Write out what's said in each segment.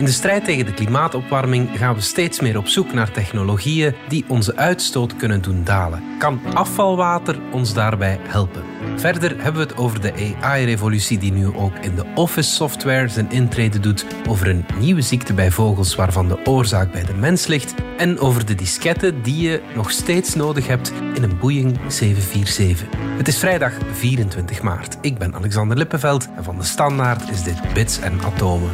In de strijd tegen de klimaatopwarming gaan we steeds meer op zoek naar technologieën die onze uitstoot kunnen doen dalen. Kan afvalwater ons daarbij helpen? Verder hebben we het over de AI-revolutie die nu ook in de office software zijn intrede doet, over een nieuwe ziekte bij vogels waarvan de oorzaak bij de mens ligt en over de disketten die je nog steeds nodig hebt in een Boeing 747. Het is vrijdag 24 maart. Ik ben Alexander Lippenveld en van de Standaard is dit Bits en Atomen.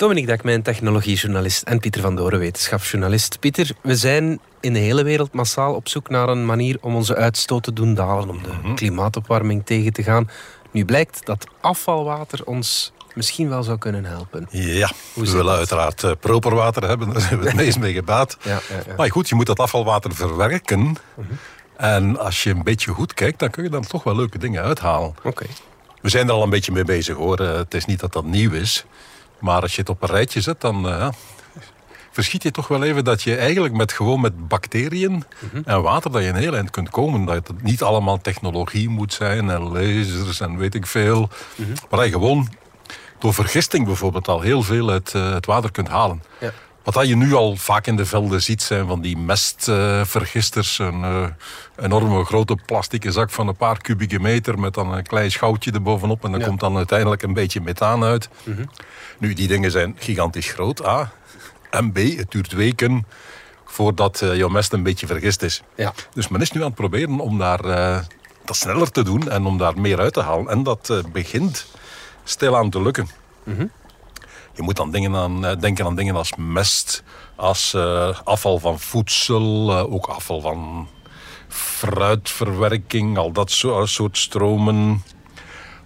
Dominique Dakmijn, technologiejournalist en Pieter van Doren, wetenschapsjournalist. Pieter, we zijn in de hele wereld massaal op zoek naar een manier om onze uitstoot te doen dalen, om de mhm. klimaatopwarming tegen te gaan. Nu blijkt dat afvalwater ons misschien wel zou kunnen helpen. Ja, we willen uiteraard uh, proper water hebben, daar zijn we het meest mee gebaat. Ja, ja, ja. Maar goed, je moet dat afvalwater verwerken. Mhm. En als je een beetje goed kijkt, dan kun je dan toch wel leuke dingen uithalen. Oké. We zijn er al een beetje mee bezig hoor. Eh, het is niet dat dat nieuw is. Maar als je het op een rijtje zet, dan uh, verschiet je toch wel even dat je eigenlijk met gewoon met bacteriën mhm. en water dat je een heel eind kunt komen. Dat het niet allemaal technologie moet zijn en lasers en weet ik veel. Mm Maar dat je gewoon door vergisting bijvoorbeeld al heel veel uit uh, het water kunt halen. Ja. Wat je nu al vaak in de velden ziet zijn van die mestvergisters. Uh, een uh, enorme grote plastieke zak van een paar kubieke meter met dan een klein schoutje erbovenop. En dan komt dan uiteindelijk een beetje methaan uit. Mhm. Nu, die dingen zijn gigantisch groot, A. En B, het duurt weken voordat uh, jouw mest een beetje vergist is. Ja. Dus men is nu aan het proberen om daar, dat sneller te doen en om daar meer uit te halen. En dat begint stilaan te lukken. Mm je moet dan dingen aan, eh, denken aan dingen als mest, als uh, afval van voedsel, uh, ook afval van fruitverwerking, al dat soort stromen.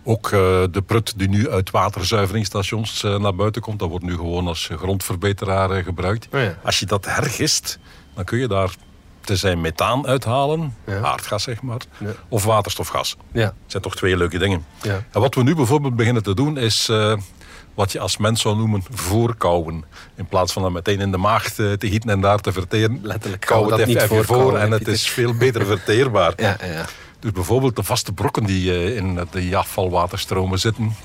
Ook uh, de prut die nu uit waterzuiveringsstations naar buiten komt, dat wordt nu gewoon als grondverbeteraar gebruikt. Oh ja. Als je dat hergist, dan kun je daar te zijn methaan uithalen, ja. aardgas zeg maar, ja. of waterstofgas. Ja. Dat zijn toch twee leuke dingen. Ja. En wat we nu bijvoorbeeld beginnen te doen is wat je als mens zou noemen voorkouwen. In plaats van dat meteen in de maag te, te gieten en daar te verteren. Letterlijk kou het even, even voor en het is veel beter verteerbaar. ja, ja. Dus bijvoorbeeld de vaste brokken die uh, in de afvalwaterstromen zitten.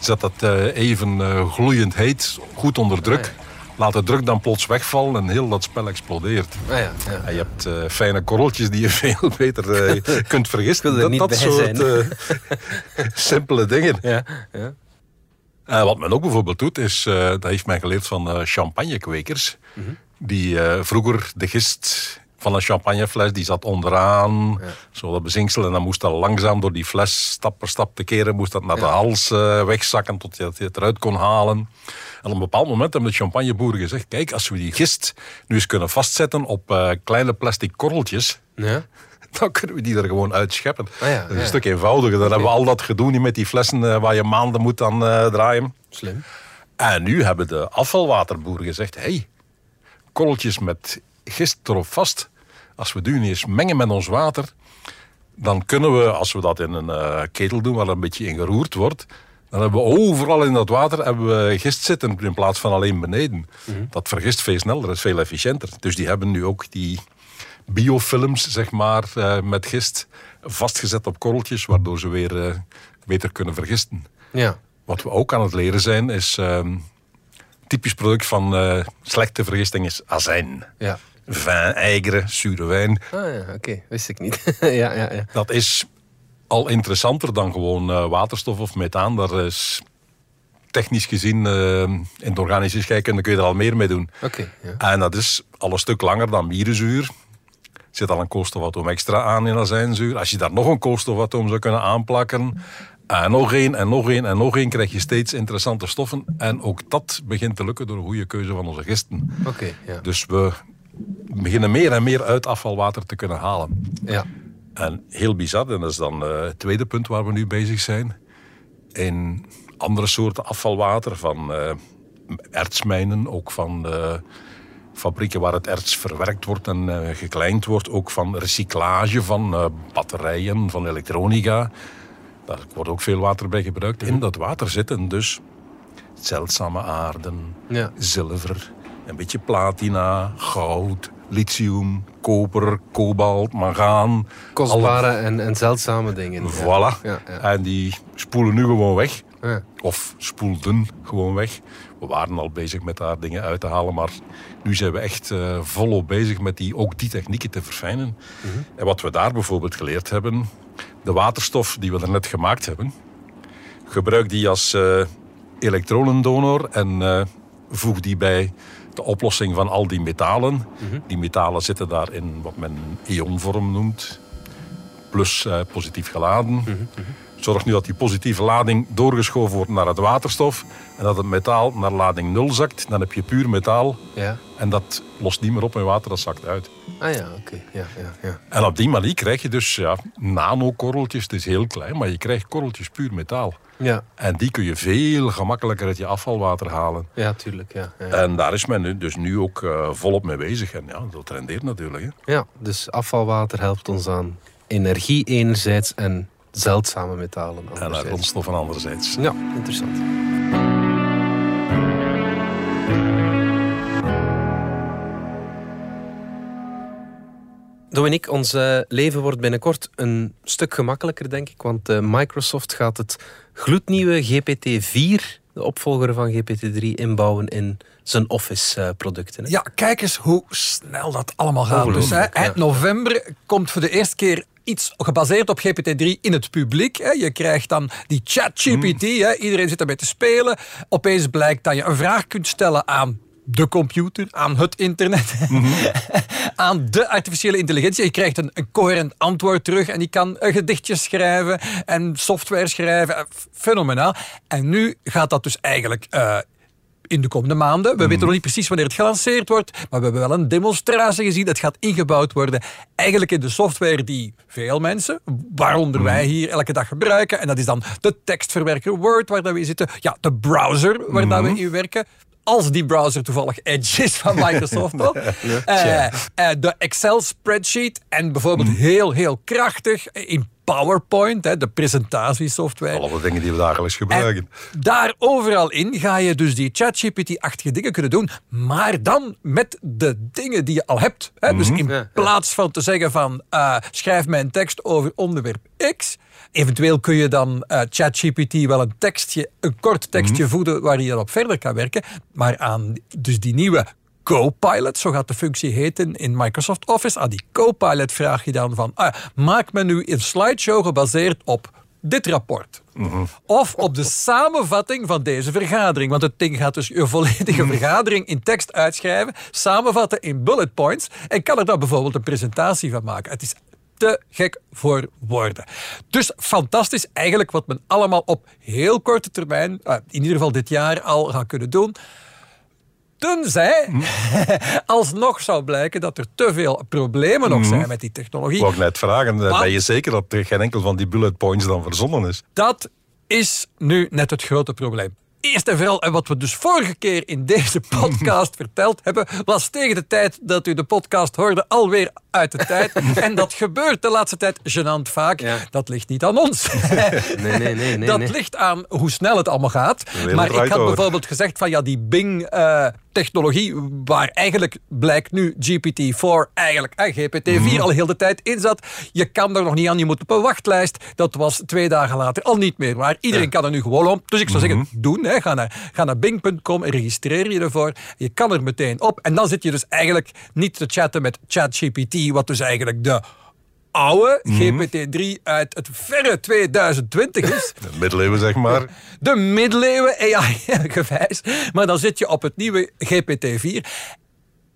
Zet dat uh, even uh, gloeiend heet, goed onder druk. Laat de druk dan plots wegvallen en heel dat spel explodeert. ja, ja. En je hebt fijne korreltjes die je veel beter kunt vergisten. Dat, dat soort simpele dingen. Ja, ja. Uh, wat men ook bijvoorbeeld doet, is, uh, dat heeft men geleerd van uh, champagnekwekers. Mm -hmm. Die vroeger de gist van een champagnefles, die zat onderaan, ja. zo dat bezinksel. En dan moest dat langzaam door die fles, stap per stap te keren, moest dat naar ja. de hals wegzakken tot je het eruit kon halen. En op een bepaald moment hebben de champagneboeren gezegd, kijk, als we die gist nu eens kunnen vastzetten op kleine plastic korreltjes... Ja dan kunnen we die er gewoon uitscheppen. Ah ja, dat is een stuk eenvoudiger. Dan hebben we al dat gedoe niet met die flessen uh, waar je maanden moet aan uh, draaien. Slim. En nu hebben de afvalwaterboeren gezegd... hey, korreltjes met gist erop vast. Als we die nu eens mengen met ons water... dan kunnen we, als we dat in een uh, ketel doen waar een beetje in geroerd wordt... Dan hebben we overal in dat water hebben we gist zitten in plaats van alleen beneden. Mhm. Dat vergist veel sneller, is veel efficiënter. Dus die hebben nu ook die biofilms, zeg maar, uh, met gist vastgezet op korreltjes, waardoor ze weer uh, beter kunnen vergisten. Ja. Wat we ook aan het leren zijn, is uh, typisch product van uh, slechte vergisting is azijn. Ja. Vin, zure wijn. Ah ja, oké, wist ik niet. ja, ja, ja. Dat is al interessanter dan gewoon waterstof of methaan. Daar is technisch gezien uh, in het organische scheikunde kun je er al meer mee doen. Oké. ja. En dat is al een stuk langer dan mierenzuur zit al een koolstofatoom extra aan in azijnzuur. Als je daar nog een koolstofatoom zou kunnen aanplakken... En nog één, en nog één, en nog één, krijg je steeds interessante stoffen. En ook dat begint te lukken door een goede keuze van onze gisten. Oké. ja. Dus we beginnen meer en meer uit afvalwater te kunnen halen. Ja. En heel bizar, en dat is dan uh, het tweede punt waar we nu bezig zijn. In andere soorten afvalwater, van uh, ertsmijnen, ook van... Uh, fabrieken waar het erts verwerkt wordt en uh, gekleind wordt. Ook van recyclage van uh, batterijen, van elektronica. Daar wordt ook veel water bij gebruikt. In dat water zitten dus zeldzame aarden, Ja. zilver, een beetje platina, goud, lithium, koper, kobalt, mangaan. Kostbare en, en zeldzame dingen. Voilà. Ja, ja. En die spoelen nu gewoon weg. Ja. Of spoelden gewoon weg. We waren al bezig met daar dingen uit te halen, maar nu zijn we echt eh, volop bezig met die, ook die technieken te verfijnen. En wat we daar bijvoorbeeld geleerd hebben, de waterstof die we er net gemaakt hebben, gebruik die als eh, elektronendonor en eh, voeg die bij de oplossing van al die metalen. Die metalen zitten daar in wat men ionvorm noemt, plus positief geladen. Zorg nu dat die positieve lading doorgeschoven wordt naar het waterstof en dat het metaal naar lading 0 zakt. Dan heb je puur metaal Ja. en dat lost niet meer op in water, dat zakt uit. Ah ja, oké. Ja, ja, ja. En op die manier krijg je dus ja, nanokorreltjes. Het is heel klein, maar je krijgt korreltjes puur metaal. Ja, En die kun je veel gemakkelijker uit je afvalwater halen. ja tuurlijk. Ja, ja. En daar is men nu, dus nu ook eh, volop mee bezig. En ja, dat rendeert natuurlijk. Hè. ja, dus afvalwater helpt ons aan energie enerzijds en zeldzame metalen En aan anderzijds. grondstoffen anderzijds. Ja, interessant. Dominique, ons eh, leven wordt binnenkort een stuk gemakkelijker, denk ik. Want eh, Microsoft gaat het gloednieuwe GPT-4, de opvolger van GPT-3, inbouwen in zijn Office-producten. Ja, kijk eens hoe snel dat allemaal gaat. Dus hè, eind ja. november komt voor de eerste keer iets gebaseerd op GPT-3 in het publiek. Hè. Je krijgt dan die ChatGPT. Hè. Iedereen zit ermee te spelen. Opeens blijkt dat je een vraag kunt stellen aan de computer, aan het internet, aan de artificiële intelligentie. Je krijgt een, een coherent antwoord terug en die kan een gedichtje schrijven en software schrijven. Eh, Fenomenaal. En nu gaat dat dus eigenlijk eh, in de komende maanden. We weten nog niet precies wanneer het gelanceerd wordt, maar we hebben wel een demonstratie gezien. Het gaat ingebouwd worden eigenlijk in de software die veel mensen, waaronder wij hier elke dag gebruiken. En dat is dan de tekstverwerker Word waar dat we in zitten. Ja, de browser waar dat we in werken. Als die browser toevallig Edge is van Microsoft. toch? Eh, eh, de Excel spreadsheet en bijvoorbeeld heel, heel krachtig in PowerPoint, hè, de presentatiesoftware. Alle dingen die we dagelijks gebruiken. En daar overal in ga je dus die ChatGPT-achtige dingen kunnen doen, maar dan met de dingen die je al hebt. Hè? Dus in Ja, ja. plaats van te zeggen van eh, schrijf mij een tekst over onderwerp X, eventueel kun je dan eh, ChatGPT wel een tekstje, een kort tekstje voeden waar je dan op verder kan werken, maar aan dus die nieuwe Copilot, zo gaat de functie heten in Microsoft Office. Aan die Copilot vraag je dan van, ah, maak me nu een slideshow gebaseerd op dit rapport. Of op de samenvatting van deze vergadering. Want het ding gaat dus je volledige vergadering in tekst uitschrijven, samenvatten in bullet points en kan er dan bijvoorbeeld een presentatie van maken. Het is te gek voor woorden. Dus fantastisch eigenlijk wat men allemaal op heel korte termijn, eh, in ieder geval dit jaar al gaat kunnen doen. Tenzij alsnog zou blijken dat er te veel problemen nog zijn met die technologie. Ik wou net vragen, eh, ben je zeker dat er geen enkel van die bullet points dan verzonnen is? Dat is nu net het grote probleem. Eerst en vooral, en wat we dus vorige keer in deze podcast verteld hebben, was tegen de tijd dat u de podcast hoorde alweer uit de tijd. En dat gebeurt de laatste tijd gênant vaak. Ja. Dat ligt niet aan ons. Nee, nee, nee. nee, dat nee. ligt aan hoe snel het allemaal gaat. Maar ik had bijvoorbeeld gezegd van ja, die Bing-technologie, waar eigenlijk blijkt nu GPT-4, eigenlijk eh, GPT-4 Mhm. al heel de tijd in zat. Je kan er nog niet aan, je moet op een wachtlijst. Dat was twee dagen later al niet meer waar. Iedereen kan er nu gewoon om. Dus ik zou zeggen, Mhm. doen. Hè. Ga, naar, ga naar bing.com en registreer je ervoor. Je kan er meteen op. En dan zit je dus eigenlijk niet te chatten met ChatGPT, wat dus eigenlijk de oude Mhm. GPT-3 uit het verre 2020 is. De middeleeuwen, zeg maar. De middeleeuwen AI-gewijs. Maar dan zit je op het nieuwe GPT-4.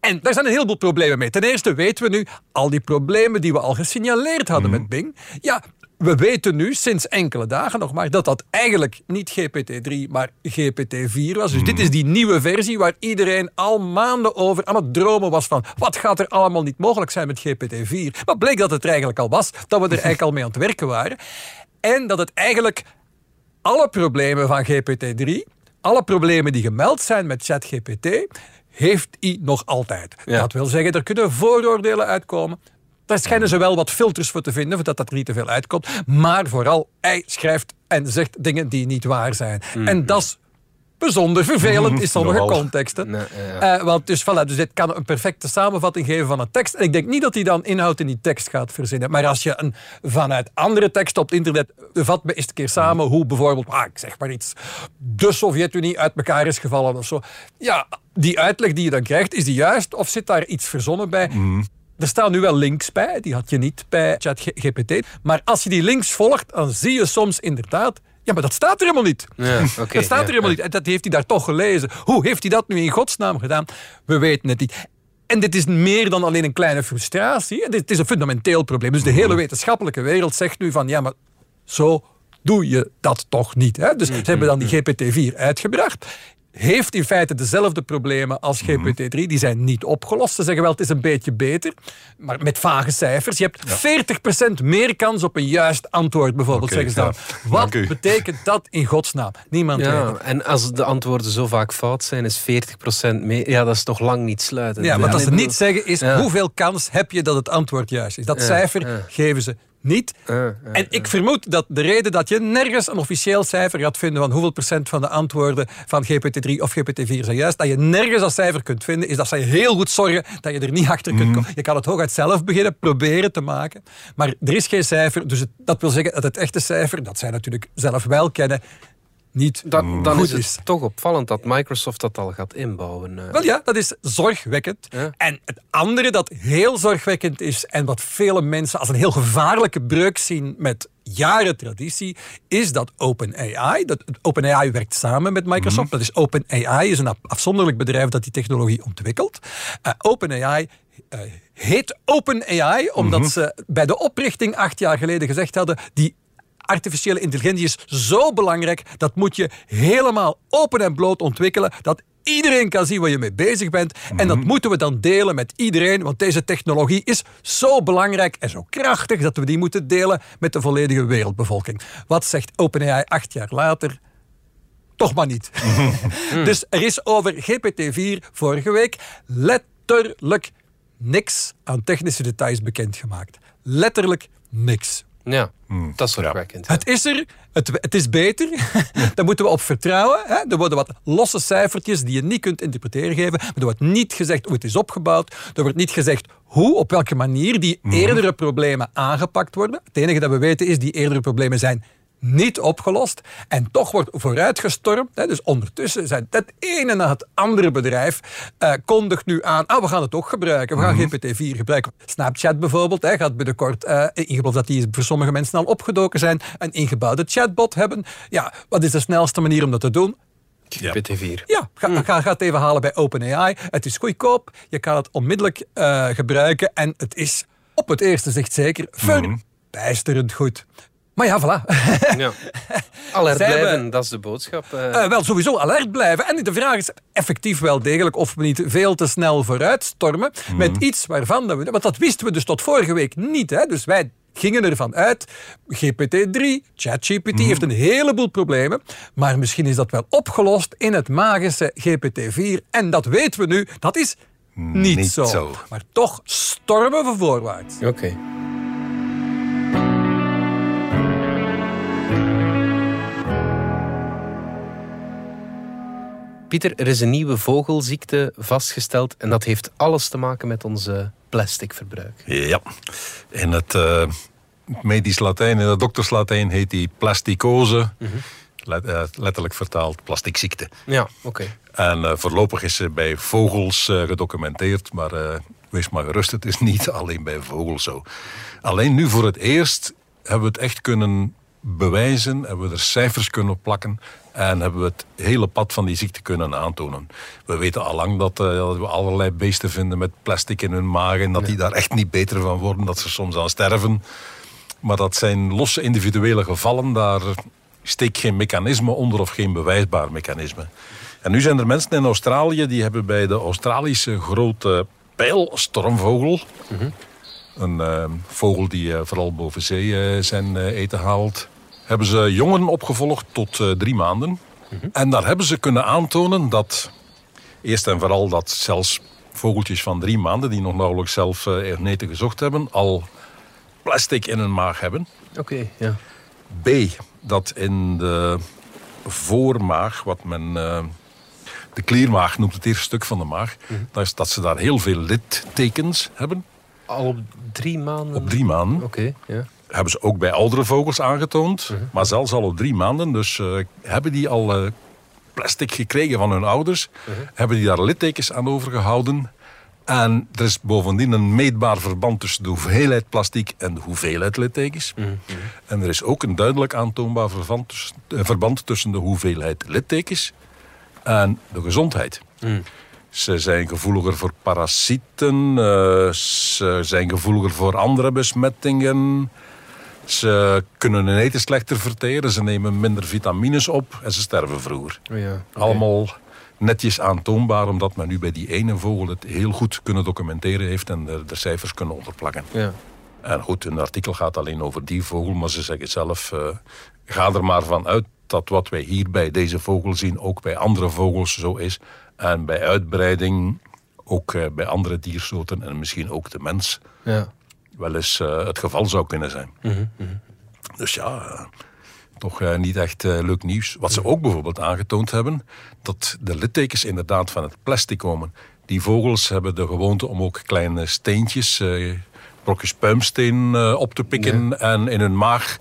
En daar zijn een heleboel problemen mee. Ten eerste weten we nu al die problemen die we al gesignaleerd hadden met Bing. Ja, we weten nu sinds enkele dagen nog maar dat dat eigenlijk niet GPT-3, maar GPT-4 was. Dus dit is die nieuwe versie waar iedereen al maanden over aan het dromen was van wat gaat er allemaal niet mogelijk zijn met GPT-4. Maar bleek dat het er eigenlijk al was, dat we er eigenlijk al mee aan het werken waren. En dat het eigenlijk alle problemen van GPT-3, alle problemen die gemeld zijn met ChatGPT, heeft hij nog altijd. Ja. Dat wil zeggen, er kunnen vooroordelen uitkomen. Daar schijnen ze wel wat filters voor te vinden, voordat dat er niet te veel uitkomt. Maar vooral, hij schrijft en zegt dingen die niet waar zijn. En dat is bijzonder vervelend in sommige Nogal. contexten. Nee, ja. Eh, want dus, voilà, dus dit kan een perfecte samenvatting geven van een tekst. En ik denk niet dat hij dan inhoud in die tekst gaat verzinnen. Maar als je een, vanuit andere teksten op het internet... vat me eens een keer samen hoe bijvoorbeeld... Ah, ik zeg maar iets... de Sovjet-Unie uit elkaar is gevallen of zo. Ja, die uitleg die je dan krijgt, is die juist? Of zit daar iets verzonnen bij? Er staan nu wel links bij, die had je niet bij ChatGPT. Maar als je die links volgt, dan zie je soms inderdaad... Ja, maar dat staat er helemaal niet. Ja, dat staat er helemaal ja. niet. En dat heeft hij daar toch gelezen. Hoe heeft hij dat nu in godsnaam gedaan? We weten het niet. En dit is meer dan alleen een kleine frustratie. Dit is een fundamenteel probleem. Dus de hele wetenschappelijke wereld zegt nu van... Ja, maar zo doe je dat toch niet. Hè? Dus ze hebben dan die GPT-4 uitgebracht. Heeft in feite dezelfde problemen als GPT-3. Die zijn niet opgelost. Ze zeggen wel, het is een beetje beter. Maar met vage cijfers. Je hebt 40% meer kans op een juist antwoord, bijvoorbeeld, zeggen ze dan. ja. Wat betekent dat in godsnaam? Niemand weet. Ja, en als de antwoorden zo vaak fout zijn, is 40% meer. Ja, dat is toch lang niet sluitend. Ja, wat Nee, ze niet zeggen is Ja. hoeveel kans heb je dat het antwoord juist is. Dat Ja, cijfer ja. geven ze niet. Ja, ja, en ik vermoed dat de reden dat je nergens een officieel cijfer gaat vinden van hoeveel procent van de antwoorden van GPT-3 of GPT-4 zijn juist, dat je nergens dat cijfer kunt vinden, is dat ze heel goed zorgen dat je er niet achter kunt komen. Je kan het hooguit zelf beginnen proberen te maken, maar er is geen cijfer. Dus het- dat wil zeggen dat het echte cijfer, dat zij natuurlijk zelf wel kennen, niet Dan, dan goed is het is. toch opvallend dat Microsoft dat al gaat inbouwen. eh. Wel ja, dat is zorgwekkend. Ja. En het andere dat heel zorgwekkend is en wat vele mensen als een heel gevaarlijke breuk zien met jaren traditie, is dat OpenAI, dat OpenAI werkt samen met Microsoft, dat is OpenAI, is een af- afzonderlijk bedrijf dat die technologie ontwikkelt. Eh, OpenAI eh, heet OpenAI omdat ze bij de oprichting acht jaar geleden gezegd hadden, die artificiële intelligentie is zo belangrijk, dat moet je helemaal open en bloot ontwikkelen, dat iedereen kan zien waar je mee bezig bent. En dat moeten we dan delen met iedereen, want deze technologie is zo belangrijk en zo krachtig dat we die moeten delen met de volledige wereldbevolking. Wat zegt OpenAI acht jaar later? Toch maar niet. dus er is over GPT-4 vorige week letterlijk niks aan technische details bekendgemaakt. Letterlijk niks. Ja, dat is zorgwekkend. Het is er, het, het is beter. Daar moeten we op vertrouwen. Hè. Er worden wat losse cijfertjes die je niet kunt interpreteren geven. Maar er wordt niet gezegd hoe het is opgebouwd. Er wordt niet gezegd hoe, op welke manier die eerdere problemen aangepakt worden. Het enige dat we weten is die eerdere problemen zijn niet opgelost. En toch wordt vooruitgestormd. Hè. Dus ondertussen zijn het ene na het andere bedrijf eh, kondigt nu aan, ah, we gaan het toch gebruiken. We gaan GPT-4 gebruiken. Snapchat bijvoorbeeld hè, gaat binnenkort, eh ik geloof dat die voor sommige mensen al opgedoken zijn, een ingebouwde chatbot hebben. Ja, wat is de snelste manier om dat te doen? GPT-4. Ja, ga, ga, ga het even halen bij OpenAI. Het is goedkoop, je kan het onmiddellijk eh, gebruiken en het is op het eerste zicht zeker verbijsterend goed. Maar ja, voilà. Ja. Alert blijven, dat is de boodschap. eh. Eh, wel, sowieso alert blijven. En de vraag is effectief wel degelijk of we niet veel te snel vooruitstormen met iets waarvan... Dat we, want dat wisten we dus tot vorige week niet. Hè? Dus wij gingen ervan uit, GPT-3, ChatGPT heeft een heleboel problemen, maar misschien is dat wel opgelost in het magische GPT-4. En dat weten we nu, dat is niet, Niet zo. zo. Maar toch stormen we voorwaarts. Oké. Pieter, er is een nieuwe vogelziekte vastgesteld en dat heeft alles te maken met onze plasticverbruik. Ja, in het eh, medisch Latijn, in het dokterslatijn heet die plasticose. Let- eh, letterlijk vertaald plasticziekte. Ja, oké. En eh, voorlopig is ze bij vogels gedocumenteerd, maar wees maar gerust, het is niet alleen bij vogels zo. Alleen nu voor het eerst hebben we het echt kunnen bewijzen, hebben we er cijfers kunnen plakken en hebben we het hele pad van die ziekte kunnen aantonen. We weten allang dat, eh, dat we allerlei beesten vinden met plastic in hun maag en dat die daar echt niet beter van worden, dat ze soms aan sterven. Maar dat zijn losse individuele gevallen, daar steekt geen mechanisme onder of geen bewijsbaar mechanisme. En nu zijn er mensen in Australië die hebben bij de Australische grote pijlstormvogel, een eh, vogel die eh, vooral boven zee zijn eten haalt, hebben ze jongen opgevolgd tot eh, drie maanden. En daar hebben ze kunnen aantonen dat, eerst en vooral dat zelfs vogeltjes van drie maanden, die nog nauwelijks zelf eh eten gezocht hebben, al plastic in hun maag hebben. Oké, ja. B, dat in de voormaag, wat men eh, de kliermaag noemt, het eerste stuk van de maag, dat is dat ze daar heel veel littekens hebben. Al op drie maanden? Op drie maanden. Oké, ja. Hebben ze ook bij oudere vogels aangetoond, maar zelfs al op drie maanden. Dus eh, hebben die al eh, plastic gekregen van hun ouders, hebben die daar littekens aan overgehouden. En er is bovendien een meetbaar verband tussen de hoeveelheid plastic en de hoeveelheid littekens. En er is ook een duidelijk aantoonbaar verband tussen, eh, verband tussen de hoeveelheid littekens en de gezondheid. Ze zijn gevoeliger voor parasieten, ze zijn gevoeliger voor andere besmettingen. Ze kunnen hun eten slechter verteren, ze nemen minder vitamines op en ze sterven vroeger. Oh ja. Allemaal netjes aantoonbaar, omdat men nu bij die ene vogel het heel goed kunnen documenteren heeft en de, de cijfers kunnen onderplakken. Ja. En goed, een artikel gaat alleen over die vogel, maar ze zeggen zelf, eh, ga er maar van uit dat wat wij hier bij deze vogel zien ook bij andere vogels zo is. En bij uitbreiding ook eh, bij andere diersoorten en misschien ook de mens Ja. Wel eens eh, het geval zou kunnen zijn. Mhm, Dus ja, eh, toch eh, niet echt leuk nieuws. Wat ze ook bijvoorbeeld aangetoond hebben, dat de littekens inderdaad van het plastic komen. Die vogels hebben de gewoonte om ook kleine steentjes, brokjes puimsteen op te pikken en in hun maag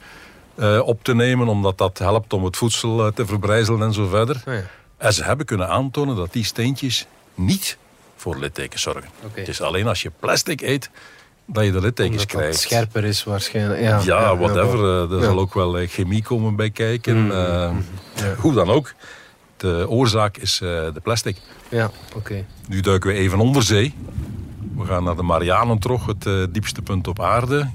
op te nemen, omdat dat helpt om het voedsel te verbrijzelen en zo verder. Oh. En ze hebben kunnen aantonen dat die steentjes niet voor littekens zorgen. Het is alleen als je plastic eet dat je de littekens krijgt. scherper is waarschijnlijk. Ja, Ja, whatever. eh, er zal ook wel eh, chemie komen bij kijken. Mm, Hoe dan ook. De oorzaak is eh, de plastic. Ja, oké. Nu duiken we even onder zee. We gaan naar de Marianentrog, het diepste punt op aarde.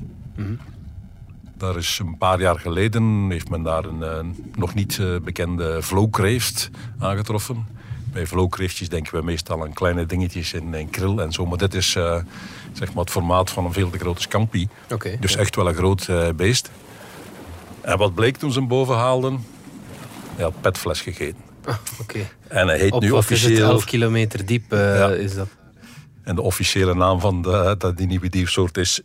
Daar is een paar jaar geleden heeft men daar een nog niet bekende vlookreeft aangetroffen. Bij vlookreeftjes denken we meestal aan kleine dingetjes in, in kril en zo. Maar dit is eh, zeg maar het formaat van een veel te grote scampi. Dus ja. echt wel een groot eh, beest. En wat bleek toen ze hem boven haalden? Hij had petfles gegeten. Ah, Oké. En hij heet Op nu wat is het, officieel... 11 kilometer diep eh, Ja. is dat. En de officiële naam van de, dat die nieuwe diersoort is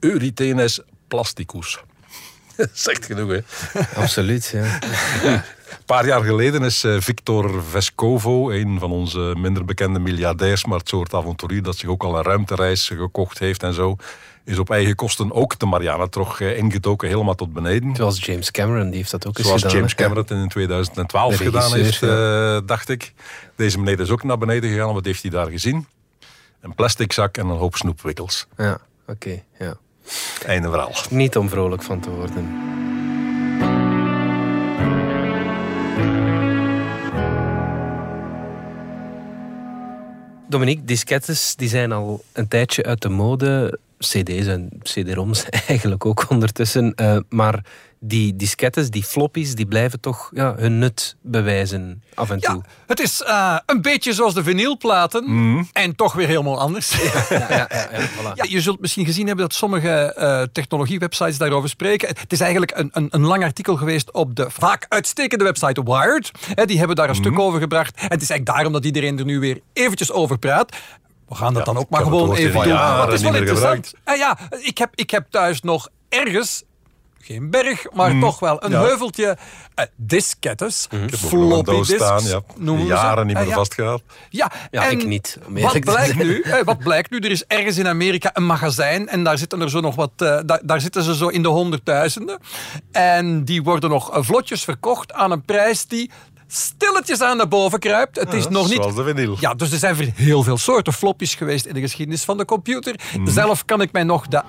Eurythenes plasticus. Zegt genoeg, hè? Absoluut, ja. Een paar jaar geleden is eh, Victor Vescovo, een van onze minder bekende miljardairs, maar het soort avonturier dat zich ook al een ruimtereis gekocht heeft en zo, is op eigen kosten ook de Marianentrog eh, ingedoken, helemaal tot beneden. Zoals James Cameron, die heeft dat ook eens Zoals gedaan. James hè? Cameron het in 2012 De gedaan heeft, eh, dacht ik. Deze meneer is ook naar beneden gegaan. Wat heeft hij daar gezien? Een plastic zak en een hoop snoepwikkels. Ja, oké. ja. Einde verhaal. Niet om vrolijk van te worden. Dominique, diskettes die zijn al een tijdje uit de mode. CD's en CD-ROMs eigenlijk ook ondertussen. Eh, maar die diskettes, die floppies, die blijven toch ja, hun nut bewijzen af en toe. Ja, het is eh, een beetje zoals de vinylplaten. En toch weer helemaal anders. Ja, ja, ja, ja, voilà. Ja, je zult misschien gezien hebben dat sommige eh technologiewebsites daarover spreken. Het is eigenlijk een, een, een lang artikel geweest op de vaak uitstekende website Wired. Hè, die hebben daar een stuk over gebracht. En het is eigenlijk daarom dat iedereen er nu weer eventjes over praat. We gaan dat Ja, dan ook maar gewoon even doen. het is wel interessant. Ah, ja, ik, heb, ik heb thuis nog ergens geen berg, maar toch wel een Ja. heuveltje uh, diskettes, ook nog een floppy disks, staan, ja. noemen we ze. Jaren niet Ah, meer ja. vastgehaald. Ja, Ja, en ik niet, Wat blijkt, nu, eh, wat blijkt nu? Er is ergens in Amerika een magazijn en daar zitten er zo nog wat. eh, daar, daar zitten ze zo in de honderdduizenden. En die worden nog eh, vlotjes verkocht aan een prijs die stilletjes aan naar boven kruipt. Het is nog niet. Zoals de vinyl. Ja, dus er zijn heel veel soorten floppies geweest in de geschiedenis van de computer. Zelf kan ik mij nog de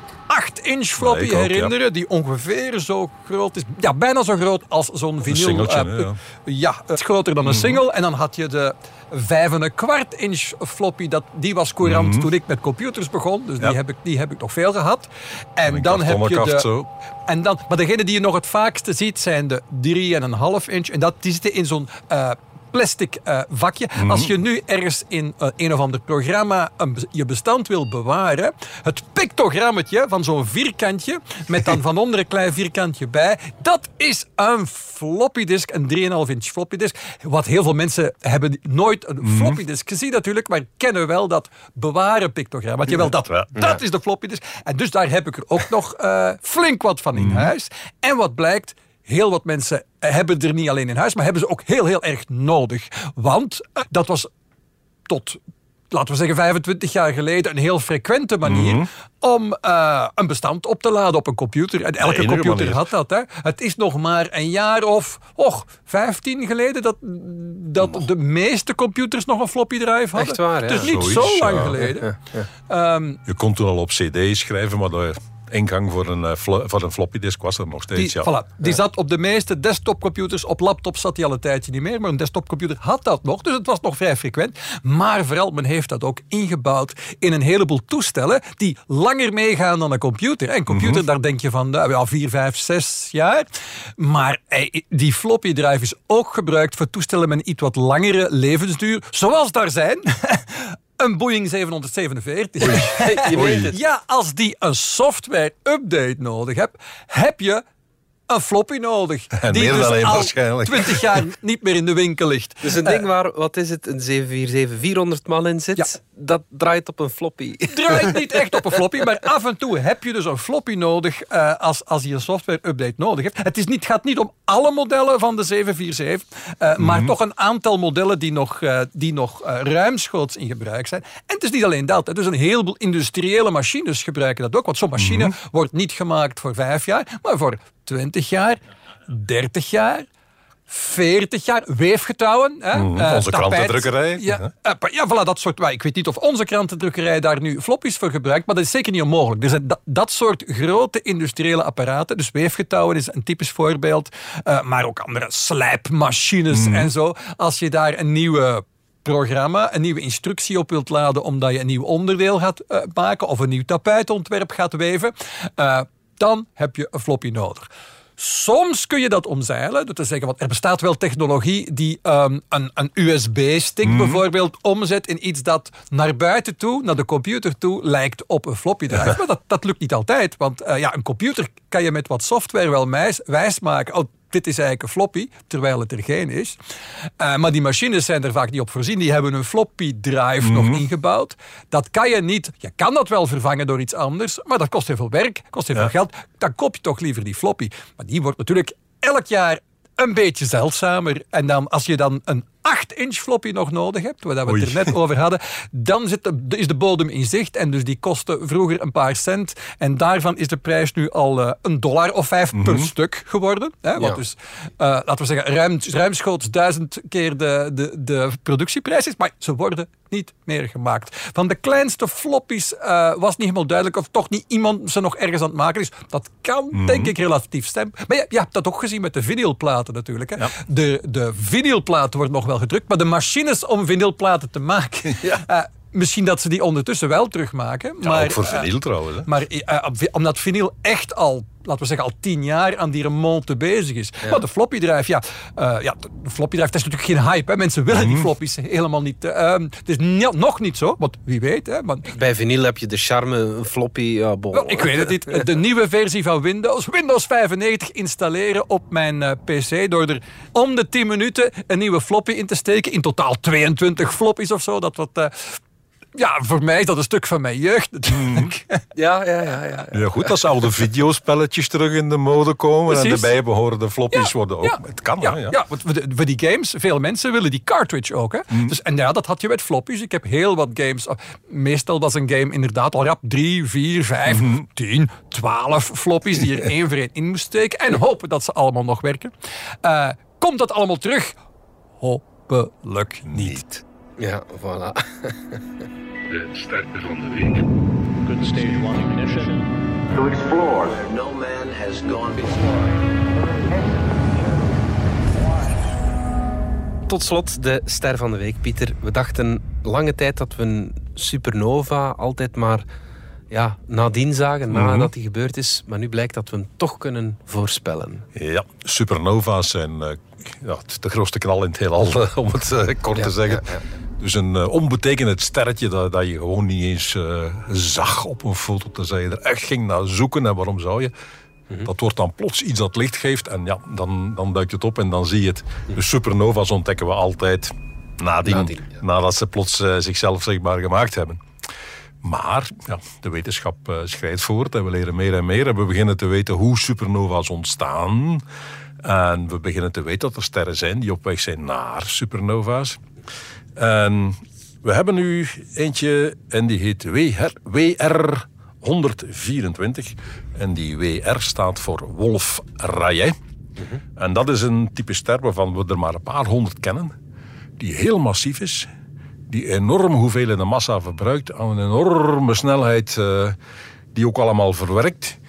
8-inch floppy Mhm. Ja. herinneren, die ongeveer zo groot is. Ja, bijna zo groot als zo'n vinyl. eh, hè, ja. Mhm. ja, het is groter dan een single. En dan had je de vijf en een kwart inch floppy. Dat, die was courant toen ik met computers begon. Dus Mhm. Ja. die, heb ik, die heb ik nog veel gehad. En dan heb je de... zo. En dan, maar degene die je nog het vaakste ziet zijn de 3,5 inch. En dat, die zitten in zo'n eh, plastic eh, vakje. Mhm. Als je nu ergens in eh, een of ander programma een je bestand wil bewaren, het pictogrammetje van zo'n vierkantje, met dan van onder een klein vierkantje bij, dat is een floppy disk, een 3,5 inch floppy disk. Wat heel veel mensen hebben nooit een Mhm. floppy disk gezien natuurlijk, maar kennen wel dat bewaren pictogram. Want jawel, dat, Ja. dat is de floppy disk. En dus daar heb ik er ook nog eh, flink wat van in Mhm. huis. En wat blijkt, heel wat mensen hebben er niet alleen in huis, maar hebben ze ook heel, heel erg nodig. Want eh, dat was tot laten we zeggen 25 jaar geleden, een heel frequente manier Mhm. om eh, een bestand op te laden op een computer. En elke computer manier. had dat. Hè. Het is nog maar een jaar of och, 15 geleden dat, dat de meeste computers nog een floppy drive hadden. Echt waar, ja. Het is niet Zoiets, zo lang ja. geleden. Ehm, Je kon toen al op cd schrijven, maar de ingang voor een, eh, voor een floppy disk was er nog steeds. Die, ja. voilà, die zat op de meeste desktopcomputers. Op laptops zat hij al een tijdje niet meer. Maar een desktopcomputer had dat nog. Dus het was nog vrij frequent. Maar vooral, men heeft dat ook ingebouwd in een heleboel toestellen. die langer meegaan dan een computer. En een computer, daar denk je van nou, ja, 4, 5, 6 jaar. Maar eh, die floppy drive is ook gebruikt voor toestellen met een iets wat langere levensduur. Zoals daar zijn. Een Boeing 747. Je weet het. Ja, als die een software-update nodig hebt, heb je een floppy nodig. En die meer dus al waarschijnlijk. 20 jaar niet meer in de winkel ligt. Dus een ding waar, wat is het, een 747 400 man in zit, Ja. dat draait op een floppy. draait niet echt op een floppy, maar af en toe heb je dus een floppy nodig eh, als, als je een software-update nodig hebt. Het is niet, gaat niet om alle modellen van de 747, eh, maar toch een aantal modellen die nog, eh, die nog eh, ruimschoots in gebruik zijn. En het is niet alleen dat, hè. dus een heleboel industriële machines gebruiken dat ook, want zo'n machine wordt niet gemaakt voor vijf jaar, maar voor 20 jaar, 30 jaar. 40 jaar weefgetouwen. Hè? Mhm, eh, onze tapijt. krantendrukkerij. Ja, eh, ja, voilà, dat soort. Ik weet niet of onze krantendrukkerij daar nu floppies voor gebruikt, maar dat is zeker niet onmogelijk. Dus dat, dat soort grote industriële apparaten, dus weefgetouwen is een typisch voorbeeld, eh, maar ook andere slijpmachines en zo. Als je daar een nieuwe programma, een nieuwe instructie op wilt laden omdat je een nieuw onderdeel gaat maken of een nieuw tapijtontwerp gaat weven, dan heb je een floppy nodig. Soms kun je dat omzeilen. Dat is zeggen, want er bestaat wel technologie die ehm, een, een USB-stick bijvoorbeeld omzet in iets dat naar buiten toe, naar de computer toe, lijkt op een floppy drive. Maar dat, dat lukt niet altijd. Want eh, ja, een computer kan je met wat software wel wijs, wijsmaken. Oh, dit is eigenlijk een floppy, terwijl het er geen is. Eh, maar die machines zijn er vaak niet op voorzien. Die hebben een floppy drive nog ingebouwd. Dat kan je niet. Je kan dat wel vervangen door iets anders, maar dat kost heel veel werk, kost heel veel geld. Dan koop je toch liever die floppy. Maar die wordt natuurlijk elk jaar een beetje zeldzamer. En dan, als je dan een 8-inch floppy nog nodig hebt, waar we het er net over hadden, dan zit de, is de bodem in zicht. En dus die kostte vroeger een paar cent. En daarvan is de prijs nu al eh, een dollar of vijf per stuk geworden. Hè, wat Ja. dus, eh, laten we zeggen, ruim, ruimschoots duizend keer de, de, de productieprijs is. Maar ze worden niet meer gemaakt. Van de kleinste floppies eh, was niet helemaal duidelijk of toch niet iemand ze nog ergens aan het maken is. Dat kan, denk ik, relatief stem. Maar je, je hebt dat ook gezien met de vinylplaten natuurlijk. Hè. De, de vinylplaten worden nog wel gedrukt, maar de machines om vinylplaten te maken... eh, misschien dat ze die ondertussen wel terugmaken. Ja, maar, ook voor eh, vinyl trouwens. Hè. maar eh, omdat vinyl echt al, laten we zeggen, al tien jaar aan die remonte bezig is. Maar de floppy drive, ja, eh, ja, de floppy drive, dat is natuurlijk geen hype. Hè. Mensen willen die floppies helemaal niet. eh, ehm, het is nog niet zo, want wie weet. Hè, maar, Bij vinyl heb je de charme, floppy, wel, ik weet het niet. De nieuwe versie van Windows, Windows 95, installeren op mijn eh, PC door er om de 10 minuten een nieuwe floppy in te steken. In totaal 22 floppies of zo. Dat wat. Eh, ja, voor mij is dat een stuk van mijn jeugd natuurlijk. Ja, ja, ja. ja. Ja, goed, als oude videospelletjes terug in de mode komen en de bijbehorende floppies worden ook. Ja. Het kan, ja, ja. ja. want voor, de- die games, veel mensen willen die cartridge ook. Hè? Mhm. Dus, en ja, dat had je met floppies. Ik heb heel wat games. oh, Meestal was een game inderdaad al rap drie, vier, vijf, Mhm. tien, twaalf floppies die er één voor één in moest steken. En hopen dat ze allemaal nog werken. Eh, komt dat allemaal terug? Hopelijk niet. Ja, voilà. De sterkte van de week. Good stage one ignition. to explore. No man has gone before. Tot slot de ster van de week, Pieter. We dachten lange tijd dat we een supernova altijd maar ja, nadien zagen, nadat die gebeurd is. Maar nu blijkt dat we hem toch kunnen voorspellen. Ja, supernova's zijn eh, ja, de grootste knal in het heelal, eh, om het eh, kort Ja, te zeggen. ja. Dus een eh, onbetekenend sterretje dat, dat je gewoon niet eens zag op een foto. Tenzij je er echt ging naar zoeken. En waarom zou je? Mhm. Dat wordt dan plots iets dat licht geeft. En ja, dan, dan duikt het op en dan zie je het. Dus supernova's ontdekken we altijd nadien. Nadien, ja. Nadat ze plots zichzelf zichtbaar gemaakt hebben. Maar ja, de wetenschap eh, schrijdt voort en we leren meer en meer. En we beginnen te weten hoe supernova's ontstaan. En we beginnen te weten dat er sterren zijn die op weg zijn naar supernova's. En we hebben nu eentje en die heet WR, WR 124. En die WR staat voor Wolf Rayet. En dat is een type ster waarvan we er maar een paar honderd kennen. Die heel massief is. Die enorm hoeveelheden massa verbruikt. Aan een enorme snelheid eh, die ook allemaal verwerkt.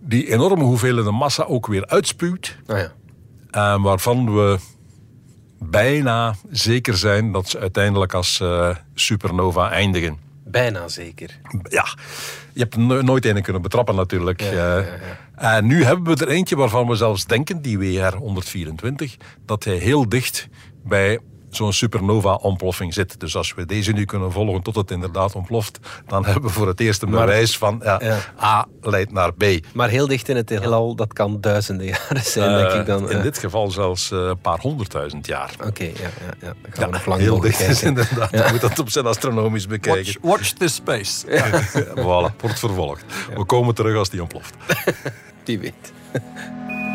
Die enorme hoeveelheden massa ook weer uitspuwt. Ah ja. En waarvan we bijna zeker zijn dat ze uiteindelijk als eh, supernova eindigen. Bijna zeker. Ja, je hebt er no- nooit een kunnen betrappen natuurlijk. Eh, En nu hebben we er eentje waarvan we zelfs denken, die WR 124, dat hij heel dicht bij zo'n supernova-ontploffing zit. Dus als we deze nu kunnen volgen tot het inderdaad ontploft, dan hebben we voor het eerst een bewijs van ja, Ja. A leidt naar B. Maar heel dicht in het heelal, dat kan duizenden jaren zijn, denk ik dan. Eh, in eh. dit geval zelfs eh, een paar honderdduizend jaar. Oké, ja, ja, ja. Dan gaan Ja, we nog lang heel dicht is inderdaad. Je moet dat op zijn astronomisch bekijken. Watch, watch this space. voilà, wordt vervolgd. We komen terug als die ontploft. Die weet.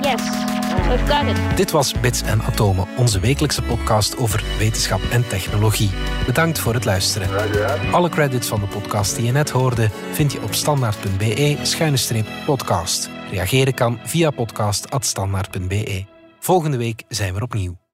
Yes, we've got it. Dit was Bits en Atomen, onze wekelijkse podcast over wetenschap en technologie. Bedankt voor het luisteren. Alle credits van de podcast die je net hoorde vind je op standaard.be-podcast. Reageren kan via podcast.standaard.be. Volgende week zijn we opnieuw.